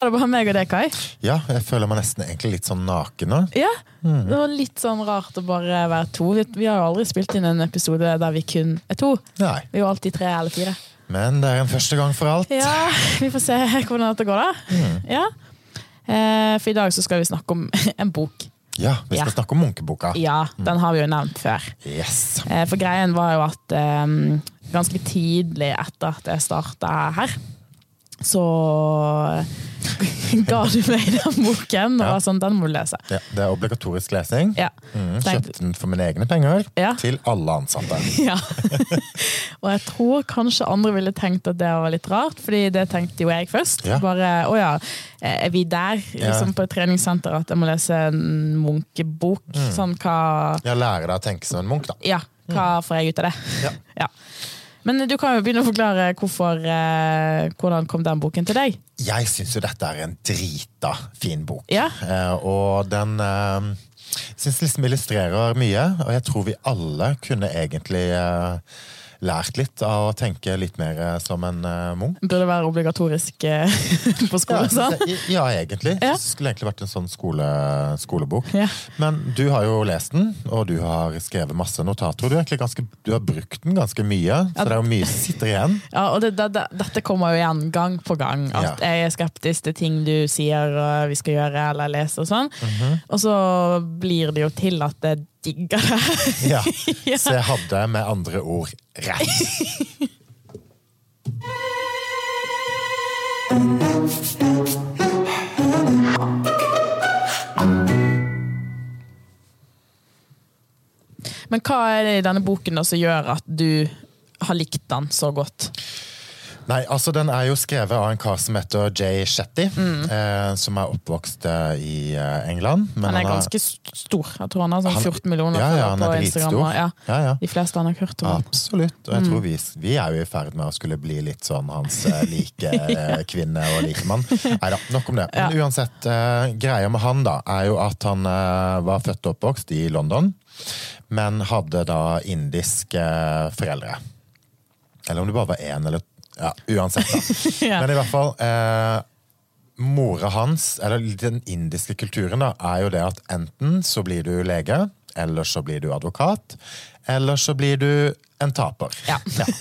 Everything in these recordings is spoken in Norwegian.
Det er bare meg og deg, Kai. Ja, jeg føler meg nesten egentlig litt sånn naken nå. Ja, Det var litt sånn rart å bare være to. Vi, har jo aldri spilt inn en episode der vi kun er to. Nei, Vi er jo alltid tre eller fire. men det er en første gang for alt. Ja, Vi får se hvordan dette går, da. Ja. Eh, for i dag så skal vi snakke om en bok. Ja, vi skal Ja. snakke om Munkeboka. Ja, den har vi jo nevnt før. Yes. Eh, For greien var jo at eh, ganske tidlig etter at jeg starta her, så ga du meg den boken og var sånn, den må du lese. Ja, det er obligatorisk lesing. Ja. Mm, kjøpte den for mine egne penger Ja. til alle ansatte. Ja. og jeg tror kanskje andre ville tenkt at det var litt rart, fordi det tenkte jo jeg først. Ja. Bare, å ja, er vi der liksom på et treningssenter at jeg må lese en munkebok? Mm. Sånn hva Ja, lære deg å tenke som en munk, da. Ja, hva får jeg ut av det? Ja. Ja. Men du kan jo begynne å forklare hvorfor, eh, hvordan kom den boken til deg? Jeg syns jo dette er en drita fin bok. Ja. Eh, og den eh, syns liksom illustrerer mye, og jeg tror vi alle kunne egentlig eh, lært litt av å tenke litt mer eh, som en eh, munk. Burde være obligatorisk eh, på Ja, skolen. sånn. det- ja, egentlig. Ja. Det skulle egentlig vært en sånn skole, skolebok. Ja. Men du har jo lest den, og du har skrevet masse notater. og Du, ganske, du har brukt den ganske mye, så det er jo mye som sitter igjen. Ja, og det, det, det, Dette kommer jo igjen gang på gang. At Ja. jeg er skeptisk til ting du sier uh, vi skal gjøre eller lese. Og sånn. Mhm. Og så blir det jo til at jeg digger det. Ja. Så jeg hadde med andre ord rett. Men hva er det i denne boken som gjør at du har likt den så godt? Nei, altså Den er jo skrevet av en kar som heter Jay Shetty, eh, som er oppvokst eh, i eh, England. men Han er har- ganske st- stor. Jeg tror han har sånn 14 millioner Ja, ja, han på Instagram. Ja, Ja, ja. de fleste han har hørt om. Absolutt. Og jeg tror vi, vi er jo i ferd med å skulle bli litt sånn hans eh, like kvinne og likemann. Nei da, nok om det. Men uansett, eh, greia med han da, er jo at han eh, var født og oppvokst i London, men hadde da indiske foreldre. Eller om det bare var én, eller Ja, uansett, da. Ja. Men i hvert fall eh, Mora hans, eller den indiske kulturen, da, er jo det at enten så blir du lege, eller så blir du advokat, eller så blir du en taper. Ja.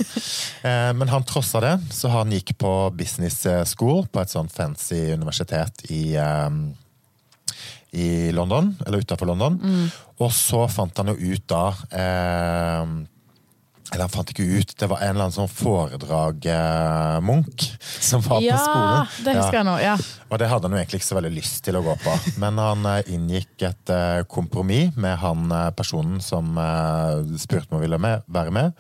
Eh, Men han trossa det, så han gikk på business school på et sånn fancy universitet i eh, i London, eller utafor London. Mm. Og så fant han jo ut da eh, Eller han fant ikke ut, det var en eller annen sånn foredrag-munk som var på Ja, skolen. det husker jeg nå. Ja. Og det hadde han jo egentlig ikke så veldig lyst til å gå på. Men han eh, inngikk et eh, kompromiss med han eh, personen som eh, spurte om han ville med, være med.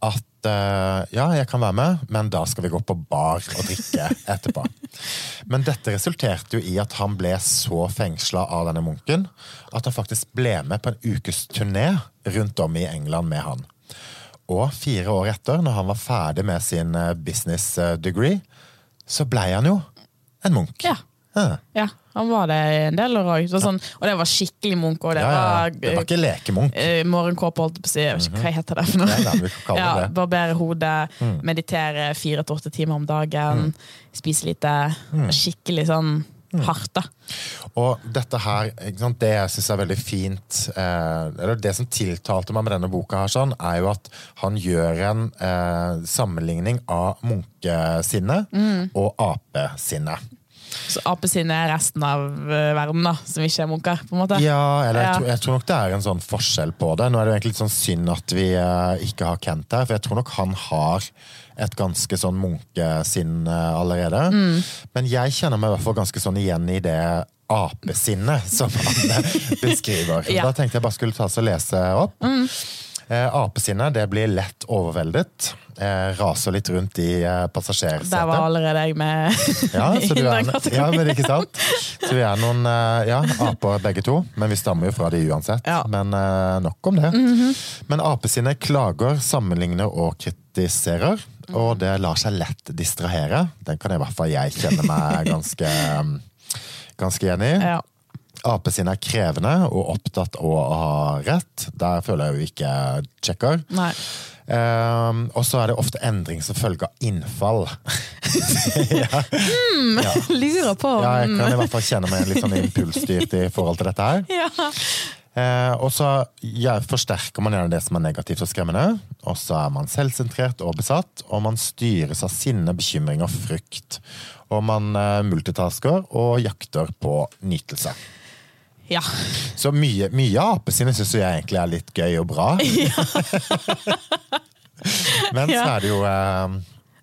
At eh, ja, jeg kan være med, men da skal vi gå på bar og drikke etterpå. Men dette resulterte jo i at han ble så fengsla av denne munken at han faktisk ble med på en ukes turné rundt om i England med han. Og fire år etter, når han var ferdig med sin eh, business eh, degree, så blei han jo en munk. Ja. Ja. ja, han var det en del år òg. Sånn, og det var skikkelig munk. Og det Ja, var, Det var ikke lekemunk. Uh, morgenkåpe, holdt på å si. Jeg vet ikke hva heter det for noe. Ja. Barbere hodet, meditere fire til åtte timer om dagen, spise lite. Skikkelig sånn hardt, da. Og dette her, sant, det jeg syns er veldig fint, eh, eller det som tiltalte meg med denne boka, her, sånn, er jo at han gjør en eh, sammenligning av munkesinnet og apesinnet. Så apesinne er resten av eh, verden, da, som ikke er munker. på en måte. Ja, eller jeg, tror, jeg tror nok det er en sånn forskjell på det. Nå er det jo egentlig litt sånn synd at vi eh, ikke har Kent her, for jeg tror nok han har et ganske sånn munkesinn eh, allerede. Mm. Men jeg kjenner meg i hvert fall ganske sånn igjen i det apesinnet som han beskriver. Ja. Mm. Da tenkte jeg bare skulle ta oss og lese opp. Eh, apesinnet det blir lett overveldet. Eh, raser litt rundt i eh, passasjersetet. Der var allerede jeg med Ja, så du er, ja, men ikke sant? Så vi er noen eh, ja, aper begge to, men vi stammer jo fra de uansett. Ja. Men eh, nok om det. Men apesinnet klager, sammenligner og kritiserer, og det lar seg lett distrahere. Den kan i hvert fall jeg kjenne meg ganske, ganske enig i. Ja. Apesinnet er krevende og opptatt av å ha rett. Der føler jeg jo ikke checker. Nei. Um, og så er det ofte endring som følge av innfall. ja. Lurer på ja, jeg kan i hvert fall kjenne meg litt sånn impulsstyrt i forhold til dette her. Ja. Uh, og så ja, forsterker man gjerne det som er negativt og skremmende. Og så er man selvsentrert og besatt, og man styres av sinne, bekymring og frykt. Og man uh, multitasker og jakter på nytelse. Ja. Så mye, mye av apesinnet syns jeg egentlig er litt gøy og bra. Men så er det jo eh,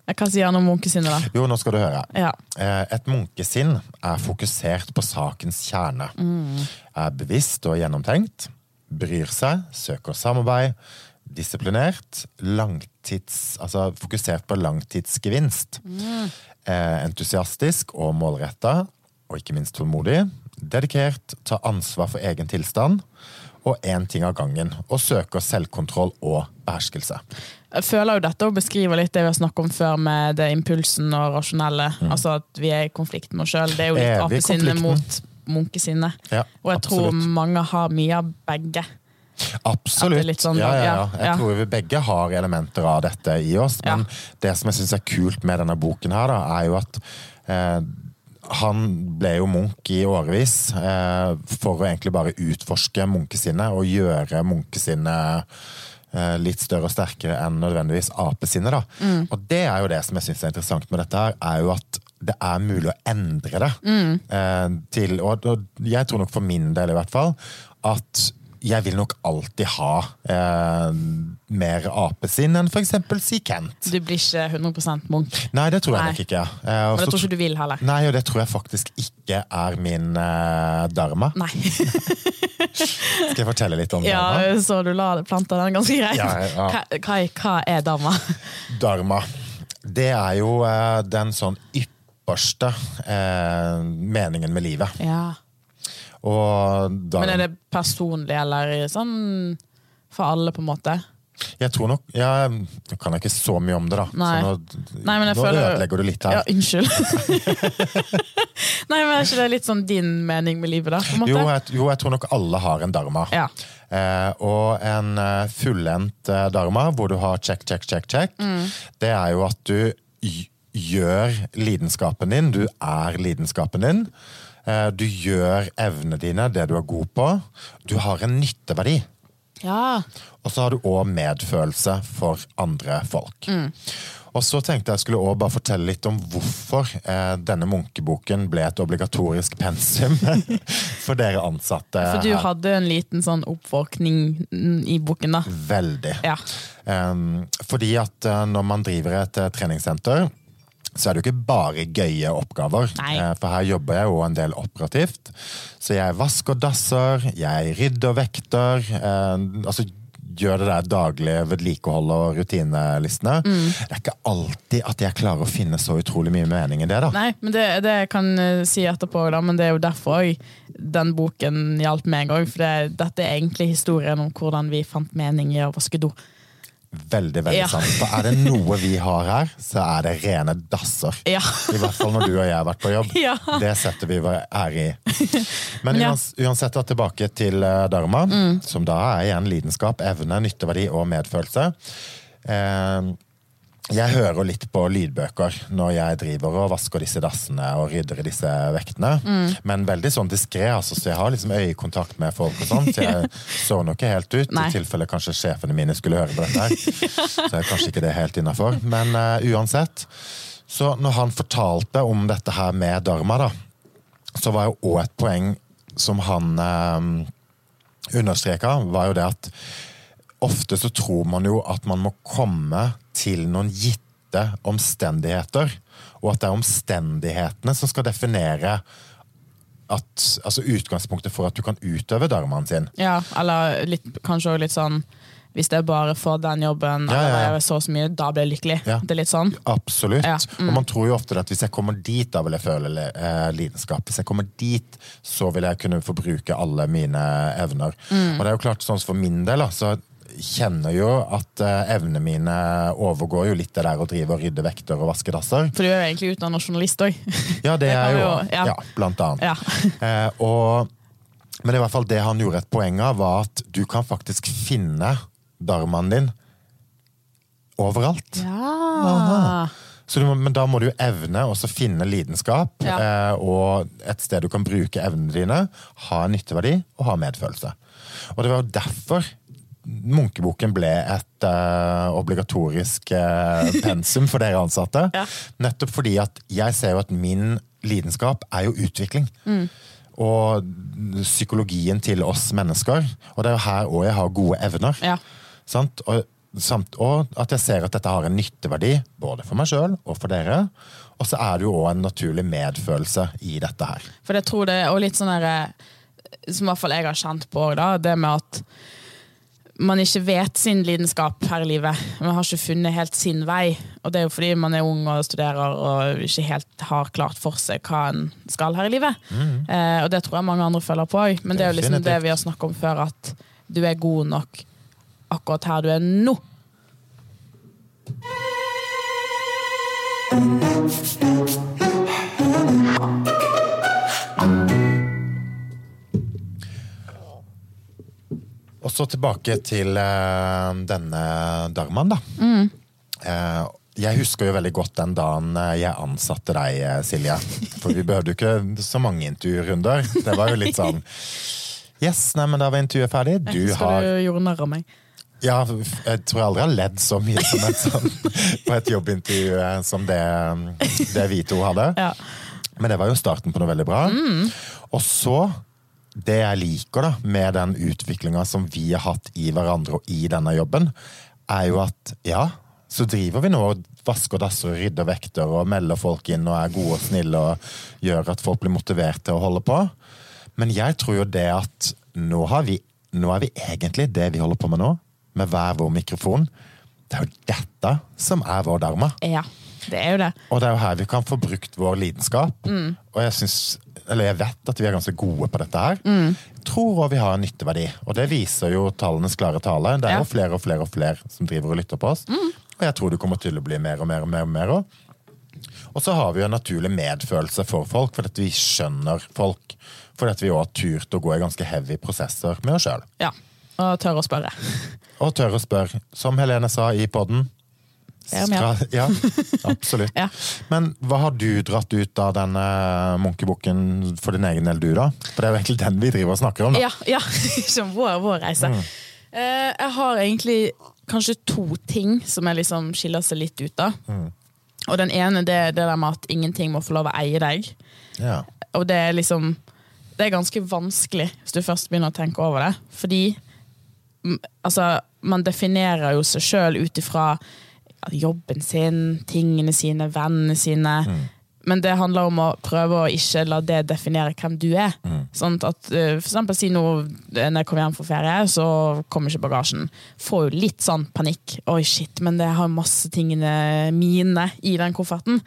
Jeg kan si noe om munkesinnet, da? Jo, nå skal du høre. Ja. Eh, Et munkesinn er fokusert på sakens kjerne. Er bevisst og gjennomtenkt. Bryr seg, søker samarbeid. Disiplinert. Langtids, altså fokusert på langtidsgevinst. Eh, entusiastisk og målretta. Og ikke minst tålmodig. Dedikert. Tar ansvar for egen tilstand. Og én ting av gangen. Og søker selvkontroll og beherskelse. Jeg føler jo dette beskriver litt det vi har snakket om før med det impulsen og rasjonelle. Altså at vi er i konflikt med oss sjøl. Det er jo litt Mm. Apesinne mot munkesinne. Ja, Og jeg tror mange har mye av begge. Absolutt. Sånn, ja, ja, Jeg tror vi begge har elementer av dette i oss. Men det som jeg syns er kult med denne boken, her da, er jo at eh, han ble jo munk i årevis eh, for å egentlig bare utforske munkesinnet og gjøre munkesinnet eh, litt større og sterkere enn nødvendigvis apesinnet. da. Mm. Og det er jo det som jeg syns er interessant med dette, her, er jo at det er mulig å endre det. Mm. Eh, til, og, og jeg tror nok for min del i hvert fall at jeg vil nok alltid ha eh, mer apesinn enn f.eks. si Kent. Du blir ikke 100 Munch? Nei, det tror jeg Nei. nok ikke. Eh, og det tror ikke du vil heller. Nei, og det tror jeg faktisk ikke er min eh, dharma. Nei. Skal jeg fortelle litt om Ja, dharma? så du la planta den ganske greit. Ja, ja. Hva, hva, er- hva er dama? Dharma. Det er jo eh, den sånn ypperste eh, meningen med livet. Ja. Men er det personlig eller sånn for alle, på en måte? Jeg tror nok Jeg, Nå kan jeg ikke så mye om det, da. Nei. Så nå, Nei, men jeg nå føler- ødelegger du litt her. Ja, unnskyld. Nei, men Er ikke det litt sånn din mening med livet, da? på en måte? Jo jeg, jo, jeg tror nok alle har en dharma. Ja. Eh, og en eh, fullendt eh, dharma, hvor du har check, check, check, check, Mm. det er jo at du gjør lidenskapen din. Du er lidenskapen din. Eh, du gjør evnene dine, det du er god på. Du har en nytteverdi. ja. Og så har du òg medfølelse for andre folk. Mm. Og så tenkte jeg skulle også bare fortelle litt om hvorfor eh, denne munkeboken ble et obligatorisk pensum for dere ansatte. For du her. hadde en liten sånn oppvåkning i boken, da. Veldig. Ja. Um, fordi at eh, når man driver et eh, treningssenter, så er det jo ikke bare gøye oppgaver. Nei. Eh, for her jobber jeg jo en del operativt. Så jeg vasker dasser, jeg rydder vekter. eh, altså gjør det der daglige vedlikeholdet og rutinelistene. Mm. Det er ikke alltid at jeg klarer å finne så utrolig mye mening i det. da. Nei, men det, det kan jeg si etterpå, da, men det er jo derfor også den boken hjalp meg òg. For det, dette er egentlig historien om hvordan vi fant mening i å vaske do. Veldig, veldig Ja. sant. For er det noe vi har her, så er det rene dasser. Ja. I hvert fall når du og jeg har vært på jobb. Ja. Det setter vi vår ære i. Men. Mm. uansett, da, tilbake til dharma, dharma, som da er igjen lidenskap, evne, nytteverdi og medfølelse. Eh, jeg hører litt på lydbøker når jeg driver og vasker disse dassene og rydder i disse vektene. Mm. Men veldig sånn diskré, altså, så jeg har liksom øyekontakt med folk og sånn. Så jeg så nå ikke helt ut, Nei. i tilfelle kanskje sjefene mine skulle høre på dette her. Så er kanskje ikke det helt innafor. Men uh, uansett. Så når han fortalte om dette her med dharma, da, så var jo òg et poeng som han uh, understreka, var jo det at ofte så tror man jo at man må komme til noen gitte omstendigheter, og at det er omstendighetene som skal definere at, altså utgangspunktet for at du kan utøve dharmaen sin. Ja, eller litt, kanskje også litt sånn Hvis jeg bare får den jobben, Ja, ja, ja. så så mye, da blir jeg lykkelig. Ja. Det er litt sånn. Absolutt. Ja, mm. Og man tror jo ofte at hvis jeg kommer dit, da vil jeg føle eh, lidenskap. Hvis jeg kommer dit, så vil jeg kunne forbruke alle mine evner. Mm. Og det er jo klart, sånn for min del, da, så kjenner jo at eh, evnene mine overgår jo litt det der å drive og rydde vekter og vaske dasser. For du er jo egentlig utdannet journalist òg. Ja, det, Det er jeg jo ja. ja. blant annet. Ja. Eh, og Men i hvert fall det han gjorde et poeng av, var at du kan faktisk finne dharmaen din overalt. Ja. Så du må, men da må du evne å finne lidenskap, Ja. eh, og et sted du kan bruke evnene dine, ha en nytteverdi og ha medfølelse. Og det var jo derfor Munkeboken ble et uh, obligatorisk uh, pensum for dere ansatte. Ja. Nettopp fordi at jeg ser jo at min lidenskap er jo utvikling. Mm. Og psykologien til oss mennesker. Og det er jo her òg jeg har gode evner. Ja. Sant? Og, samt, og at jeg ser at dette har en nytteverdi, både for meg sjøl og for dere. Og så er det jo òg en naturlig medfølelse i dette her. For jeg tror det og litt sånn der, Som i hvert fall jeg har kjent på òg, det med at man ikke vet sin lidenskap her i livet. Man har ikke funnet helt sin vei. Og det er jo fordi man er ung og studerer og ikke helt har klart for seg hva en skal her i livet. Eh, og det tror jeg mange andre følger på òg. Men det er jo liksom det vi har snakket om før, at du er god nok akkurat her du er nå. Og så tilbake til uh, denne dharmaen, da. Mm. Uh, jeg husker jo veldig godt den dagen eh, jeg ansatte deg, Silje. For vi behøvde jo ikke så mange intervjurunder. Det var jo litt sånn Yes, nei, men da var intervjuet ferdig. Du Jeg husker har du gjorde narr av meg. Ja, jeg tror jeg aldri har ledd så mye som et sånn, på et jobbintervju som det, det vi to hadde. Ja. Men det var jo starten på noe veldig bra. Og så, det jeg liker da, med den utviklinga som vi har hatt i hverandre og i denne jobben, er jo at ja, så driver vi nå og vasker dasser og rydder vekter og melder folk inn og er gode og snille og gjør at folk blir motivert til å holde på. Men jeg tror jo det at nå, har vi, nå er vi egentlig det vi holder på med nå, med hver vår mikrofon. Det er jo dette som er vår dharma. ja, det er jo det. Og det er jo her vi kan få brukt vår lidenskap. Og jeg synes, eller jeg vet at vi er ganske gode på dette her. Jeg tror også vi har en nytteverdi, og det viser jo tallenes klare tale. Det er Ja. jo flere og flere og flere som driver og lytter på oss. Og jeg tror det kommer til å bli mer og mer og mer. Og mer også. Og så har vi jo en naturlig medfølelse for folk, fordi at vi skjønner folk. Fordi at vi òg har turt å gå i ganske heavy prosesser med oss sjøl. Ja. Og tør å spørre. Og tør å spørre, som Helene sa i podden. Skal- Ja, absolutt. Ja. Men hva har du dratt ut av denne Munkebukken for din egen del, du, da? For det er jo egentlig den vi driver og snakker om. da. Ja, ja. som vår, vår reise. Eh, jeg har egentlig kanskje to ting som jeg liksom skiller seg litt ut av. Og den ene det er det der med at ingenting må få lov å eie deg. Ja. Og det er liksom Det er ganske vanskelig hvis du først begynner å tenke over det. Fordi mm, altså, man definerer jo seg sjøl ut ifra jobben sin, tingene sine, vennene sine. Men det handler om å prøve å ikke la det definere hvem du er. Sånn at eh, For eksempel si nå eh, når jeg kommer hjem fra ferie, så kommer ikke bagasjen. Får jo litt sånn panikk. Oi, shit, men det har masse tingene mine i den kofferten.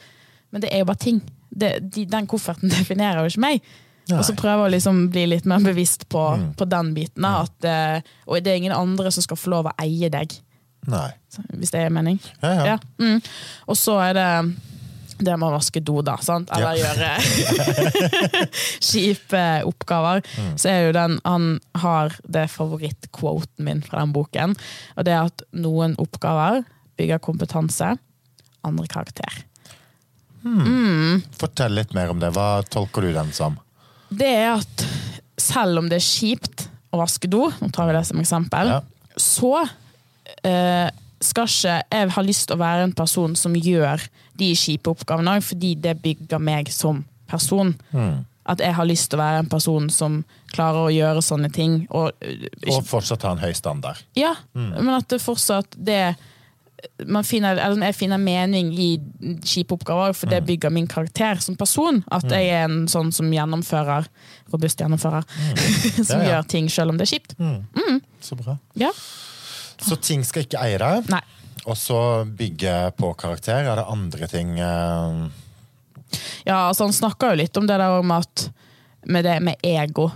Men det er jo bare ting. Det, de, den kofferten definerer jo ikke meg. Og så prøve å liksom bli litt mer bevisst på, på den biten. At, eh, og det er ingen andre som skal få lov å eie deg, Nei. hvis det er mening. Ja, ja. Ja, mm. Og så er det det med å vaske do, da. Sant? Eller gjøre kjipe oppgaver. Så er jo den Han har det favorittquoten min fra den boken. Og det er at noen oppgaver bygger kompetanse, andre karakter. Fortell litt mer om det. Hva tolker du den som? Det er at selv om det er kjipt å vaske do, nå tar vi det som eksempel, Ja. så eh, skal ikke jeg ha lyst til å være en person som gjør de kjipe oppgavene òg, fordi det bygger meg som person. At jeg har lyst til å være en person som klarer å gjøre sånne ting. Og, eh, Og fortsatt ha en høy standard. ja, men at det fortsatt det man finner, eller Jeg finner mening i kjipe oppgaver, for det bygger min karakter som person. At jeg er en sånn som gjennomfører, robust gjennomfører, som Ja, ja. gjør ting selv om det er kjipt. Så bra. Ja. Så ting skal ikke eie deg, Nei. og så bygge på karakter. Er det andre ting eh, Ja, altså Han snakka jo litt om det der om at med det med ego.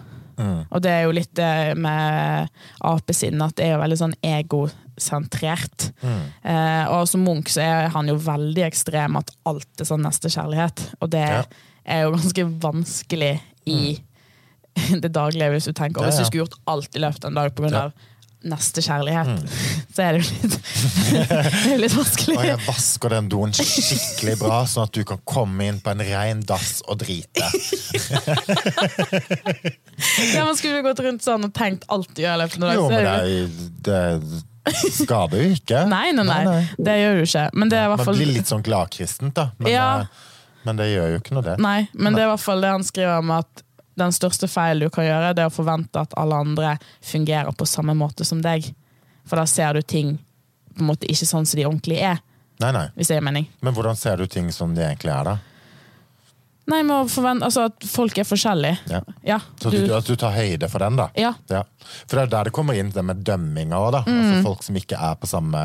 Og det er jo litt det med apesinn, at det er jo veldig sånn egosentrert. Eh, og som Munch så er han jo veldig ekstrem, at alt er sånn nestekjærlighet. Og det Ja. er jo ganske vanskelig i det daglige, hvis du tenker. Og Ja, hvis du skulle gjort alt i løpet av en dag pga. Ja. Nestekjærlighet, Mm. så er det jo litt, det er litt vanskelig. Og jeg vasker den doen skikkelig bra, sånn at du kan komme inn på en rein dass og drite. Ja, man Skulle gått rundt sånn og tenkt alt du gjør i løpet av dagen. Jo, men det skader jo ikke. Nei, nei, nei, det gjør du ikke. Men det er i hvert Man blir litt sånn gladkristent, da. Men, Ja. eh, men det gjør jo ikke noe, det. Nei, men det er i hvert fall det han skriver om at den største feil du kan gjøre, det er å forvente at alle andre fungerer på samme måte som deg. For da ser du ting på en måte ikke sånn som de ordentlig er, Nei, nei. hvis det gir mening. Men hvordan ser du ting som de egentlig er, da? Nei, men å forvente, altså at folk er forskjellige. Ja. Ja, Så du, du, at du tar høyde for den, da? ja, Ja. For det er der det kommer inn det med dømminga òg, da. Mm. Altså folk som ikke er på samme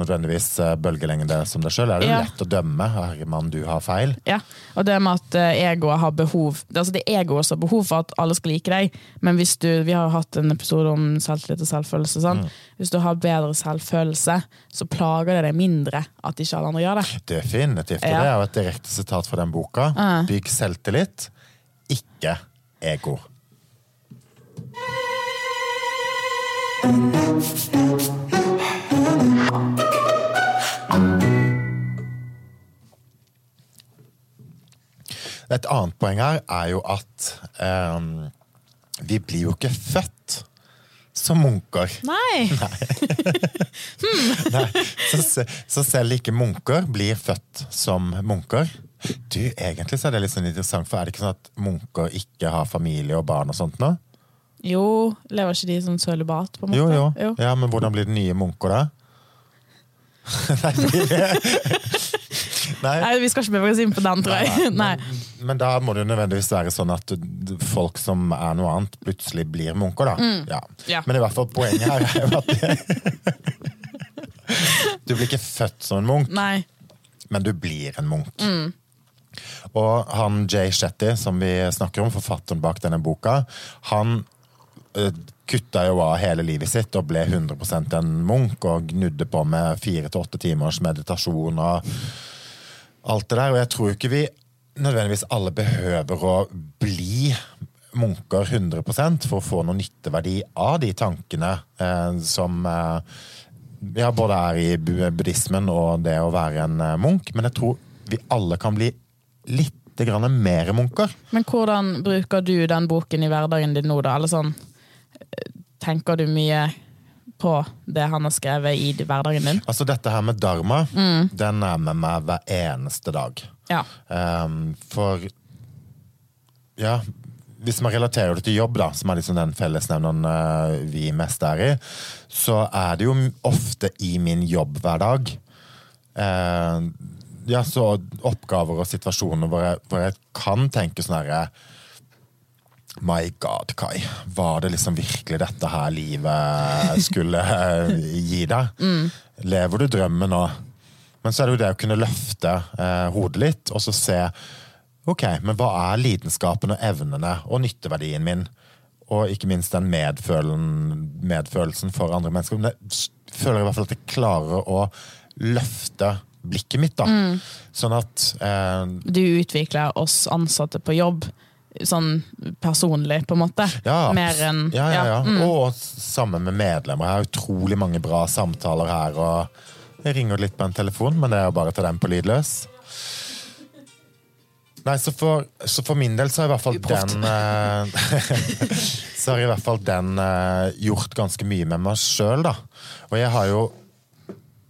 nødvendigvis eh, bølgelengde som deg sjøl. Er det jo lett å dømme. Herremann, du har feil. ja. Og det med at eh, egoet har behov det, altså det er egoet som har behov for at alle skal like deg, men hvis du Vi har jo hatt en episode om selvtillit og selvfølelse. Sånn. Mm. Hvis du har bedre selvfølelse, så plager det deg mindre at ikke alle andre gjør det. Definitivt. Og det er jo et direkte sitat fra den boka. Bygg selvtillit, ikke ego. Et annet poeng her er jo at ehm, vi blir jo ikke født som munker. Nei! Nei, så, så selv ikke munker blir født som munker. Du, Egentlig så er det litt sånn interessant, for er det ikke sånn at munker ikke har familie og barn og sånt nå? Jo, lever ikke de som sølibat, på en måte? Jo, jo. Ja, Men hvordan blir det nye munker, da? Nei, Nei. Nei, vi skal ikke bevege oss inn på den, tror jeg. Nei. Men, men da må det jo nødvendigvis være sånn at folk som er noe annet, plutselig blir munker, da. Ja. Mm. Ja. Men i hvert fall poenget her er jo at Du blir ikke født som en munk. Nei. men du blir en munk. Og han Jay Shetty, som vi snakker om, forfatteren bak denne boka, han uh, kutta jo av hele livet sitt og ble 100 en munk og gnudde på med fire til åtte timers meditasjon og alt det der. Og jeg tror ikke vi nødvendigvis alle behøver å bli munker 100% for å få noe nytteverdi av de tankene eh, som eh, ja, både er i buddhismen og det å være en eh, munk. Men jeg tror vi alle kan bli litt grann mer munker. Men hvordan bruker du den boken i hverdagen din nå, da? Eller sånn, tenker du mye på det han har skrevet i hverdagen din? Altså Dette her med dharma, den er med meg hver eneste dag. Ja. Um, for ja, hvis man relaterer det til jobb, da, som er liksom den fellesnevneren eh, vi mest er i, så er det jo ofte i min jobbhverdag eh, ja, så oppgaver og situasjoner hvor jeg, hvor jeg kan tenke sånn herre My God, Kai. Var det liksom virkelig dette her livet skulle eh, gi deg? Lever du drømmen nå? Men så er det jo det å kunne løfte eh, hodet litt, og så se Ok, men hva er lidenskapen og evnene og nytteverdien min? Og ikke minst den medfølelsen for andre mennesker. Men jeg føler i hvert fall at jeg klarer å løfte blikket mitt, da. Sånn at eh, Du utvikler oss ansatte på jobb sånn personlig, på en måte. Ja, Mer enn ja, ja, ja. Mm. Og sammen med medlemmer. Jeg har utrolig mange bra samtaler her. Og jeg ringer litt på en telefon, men det er jo bare å ta den på lydløs. Nei, så for, så for min del så har i hvert fall Uproft. den eh, Så har i hvert fall den eh, gjort ganske mye med meg sjøl, da. Og jeg har jo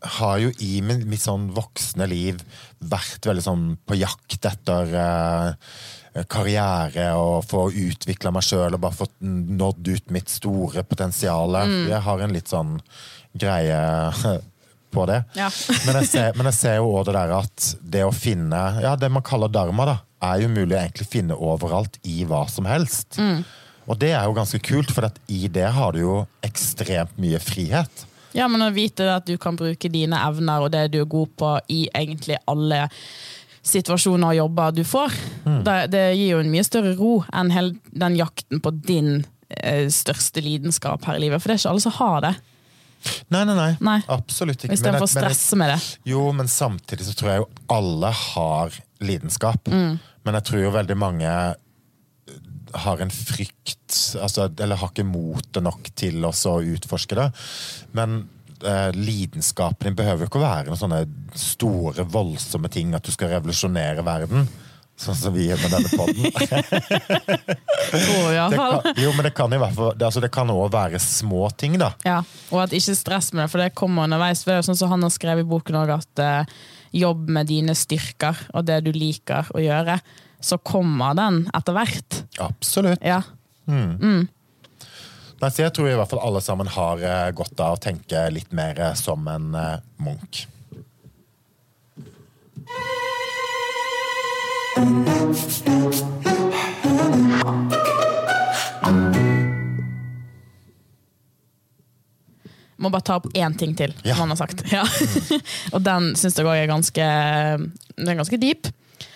har jo i mitt sånn voksne liv vært veldig sånn på jakt etter eh, karriere og få utvikla meg sjøl og bare fått nådd ut mitt store potensial. Jeg har en litt sånn greie på det. Ja. men, jeg ser, men jeg ser jo også det der at det å finne Ja, det man kaller dharma, da, er jo mulig å egentlig finne overalt i hva som helst. Og det er jo ganske kult, for at i det har du jo ekstremt mye frihet. Ja, men å vite at du kan bruke dine evner og det du er god på i egentlig alle situasjoner og jobber du får, Mm. det, det gir jo en mye større ro enn den jakten på din eh, største lidenskap her i livet. For det er ikke alle som har det, Nei, nei, nei. Nei. Absolutt ikke. istedenfor å stresse med det. Jo, men samtidig så tror jeg jo alle har lidenskap. Mm. Men jeg tror jo veldig mange har en frykt, altså, eller har ikke motet nok til å utforske det. Men eh, lidenskapen din behøver jo ikke å være noen sånne store, voldsomme ting, at du skal revolusjonere verden. Sånn som vi gjør med denne kan, jo, men det kan i hvert fall, det, altså, det kan også være små ting, da. Ja, og at ikke stress med det, for det kommer underveis. For det er jo sånn som han har skrevet i boken òg, at eh, jobb med dine styrker og det du liker å gjøre, så kommer den etter hvert. Absolutt. Ja. Nei, så jeg tror i hvert fall alle sammen har eh, godt av å tenke litt mer eh, som en eh, munk. Må bare ta opp én ting til, Ja. som han har sagt. Ja. og den syns jeg òg er ganske Den er ganske deep.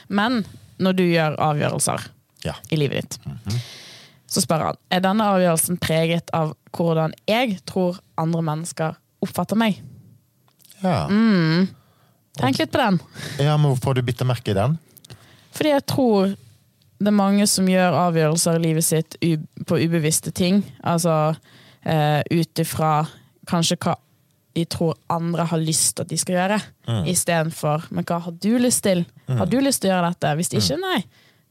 Men når du gjør avgjørelser Ja. i livet ditt, så spør han er denne avgjørelsen preget av hvordan jeg tror andre mennesker oppfatter meg. Ja. Tenk litt på den. ja, men hvorfor har du bitt merke i den? Fordi jeg tror det er mange som gjør avgjørelser i livet sitt på ubevisste ting. Altså eh, ut ifra kanskje hva de tror andre har lyst til at de skal gjøre, Mm. istedenfor Men hva har du lyst til? Har du lyst til å gjøre dette? Hvis de ikke, nei.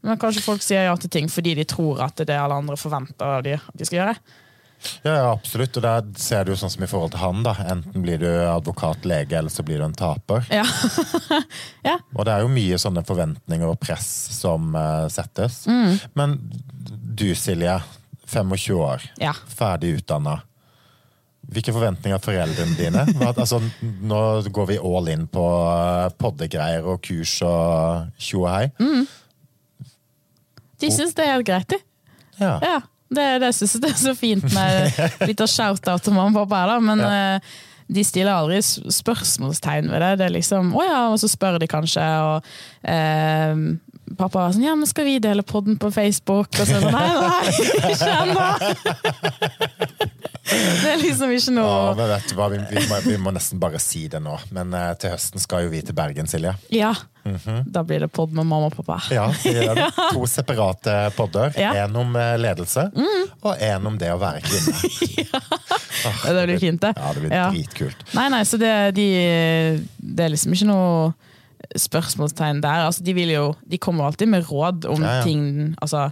Men kanskje folk sier ja til ting fordi de tror at det er det alle andre forventer av de, at de skal gjøre. Ja, ja, absolutt. Og der ser du jo sånn som i forhold til han, da. Enten blir du advokat, lege, eller så blir du en taper. Ja. ja. Og det er jo mye sånne forventninger og press som uh, settes. Mm. Men du, Silje, 25 år, ja. ferdig utdanna. Hvilke forventninger har foreldrene dine? Altså, nå går vi all in på eh, poddegreier og kurs og tjo og hei. Mm. De syns det er helt greit, de. Ja. Ja, det, det syns jeg det er så fint med litt av shout-out til mamma og pappa her, da. Men eh, de stiller aldri spørsmålstegn ved det. Det er liksom, å ja, Og så spør de kanskje, og eh, pappa var sånn Ja, men skal vi dele podden på Facebook? Og så sånn, nei, nei, ikke ennå! Det er liksom ikke Ja, noe men vet du hva, vi, vi, må, vi må nesten bare si det nå. Men uh, til høsten skal jo vi til Bergen, Silje. Ja. Da blir det podd med mamma og pappa. Ja, gjør. To separate podder. Ja. En om ledelse, ledelse, og en om det å være kvinne. Ja, Det blir fint, det. Ja, det blir Ja. dritkult. Nei, nei, så det, de, det er liksom ikke noe spørsmålstegn der. Altså, de, jo, de kommer alltid med råd om Ja, ja. ting. Altså,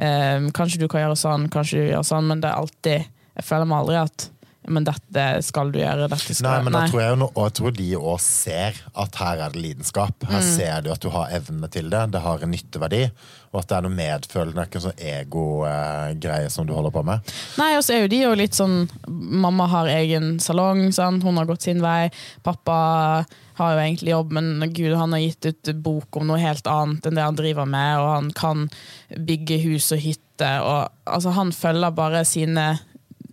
um, kanskje du kan gjøre sånn, kanskje du gjør sånn, men det er alltid Jeg føler meg aldri at men dette skal du gjøre, dette skal Nei, men jeg tror, jeg, og jeg tror de òg ser at her er det lidenskap. Her Mm. ser du at du har evne til det, det har en nytteverdi. Og at det er noe medfølende, det er ikke en sånn ego-greie som du holder på med. Nei, og så er jo de jo litt sånn Mamma har egen salong, sant? hun har gått sin vei. Pappa har jo egentlig jobb, men gud, han har gitt ut bok om noe helt annet enn det han driver med, og han kan bygge hus og hytte. Og, altså, han følger bare sine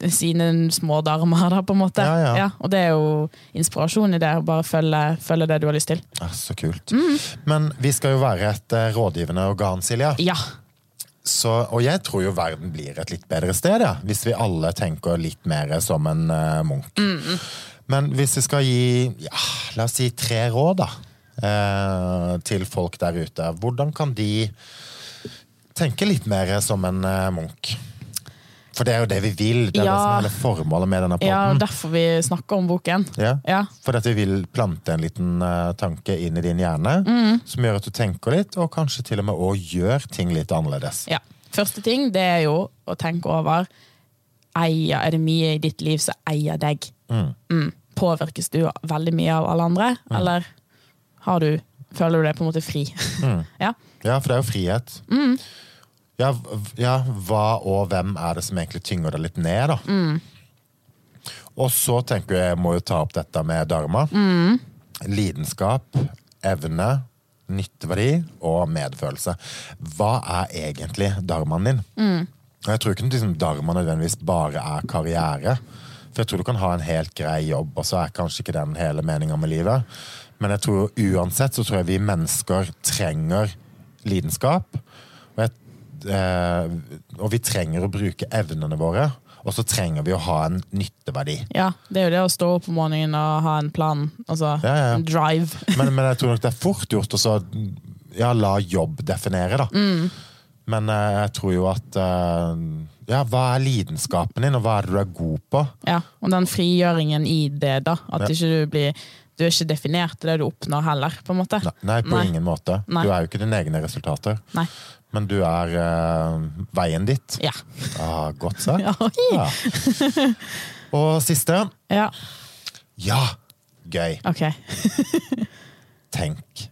sine små darmer, da, på en måte. Ja, ja. og det er jo inspirasjon i det, å bare følge, følge det du har lyst til. Ja, så kult. Mm. Men vi skal jo være et eh, rådgivende organ, Silja. Ja. Så, og jeg tror jo verden blir et litt bedre sted, ja, hvis vi alle tenker litt mer som en eh, munk. Men hvis vi skal gi, ja, la oss si tre råd da, eh, til folk der ute, hvordan kan de tenke litt mer som en uh, munk? For det er jo det vi vil, det er det som er hele formålet med denne ja, podden. derfor vi snakker om boken. Ja. Ja. For at vi vil plante en liten uh, tanke inn i din hjerne, Mm. som gjør at du tenker litt, og kanskje til og med også gjør ting litt annerledes. Ja. Første ting det er jo å tenke over eier, Er det mye i ditt liv som eier deg? Mm. Påvirkes du veldig mye av alle andre, eller har du, føler du deg på en måte fri? ja. Ja, for det er jo frihet. Mm. Ja, ja, hva og hvem er det som egentlig tynger deg litt ned, da? Mm. Og så tenker jeg, jeg må jo ta opp dette med dharma. Mm. Lidenskap, evne, nytteverdi og medfølelse. Hva er egentlig dharmaen din? Mm. Jeg tror ikke liksom, dharma nødvendigvis bare er karriere. For jeg tror du kan ha en helt grei jobb, og så er kanskje ikke den hele meninga med livet. Men jeg tror uansett så tror jeg vi mennesker trenger lidenskap. Og, eh, og vi trenger å bruke evnene våre. Og så trenger vi å ha en nytteverdi. ja. Det er jo det å stå opp om morgenen og ha en plan. Altså Ja, ja. en drive. Men, men jeg tror nok det er fort gjort å så, ja, la jobb definere, da. Men eh, jeg tror jo at eh, Ja, hva er lidenskapen din, og hva er det du er god på? Ja, og den frigjøringen i det, da. At Ja. ikke du blir Du er ikke definert til det du oppnår heller, på en måte. Nei på Nei. ingen måte. Nei. Du er jo ikke dine egne resultater. Nei. Men du er eh, veien ditt. Ja. Ah, godt sagt. Ja. Og siste. ja. Ja, gøy. Ok. Tenk.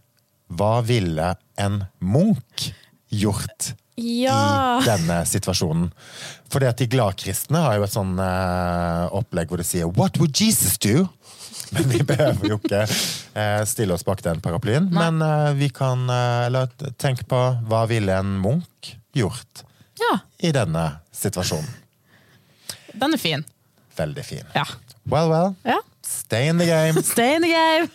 Hva ville en munk gjort Ja. i denne situasjonen? Fordi de gladkristne har jo et sånn eh, opplegg hvor de sier 'What would Jesus do?' Men vi behøver jo ikke eh, stille oss bak den paraplyen. Men eh, vi kan tenke Eller tenk på hva ville en munk gjort ja. i denne situasjonen? Den er fin. Veldig fin. Ja. Well, well. ja. Stay in the game. Stay in the game!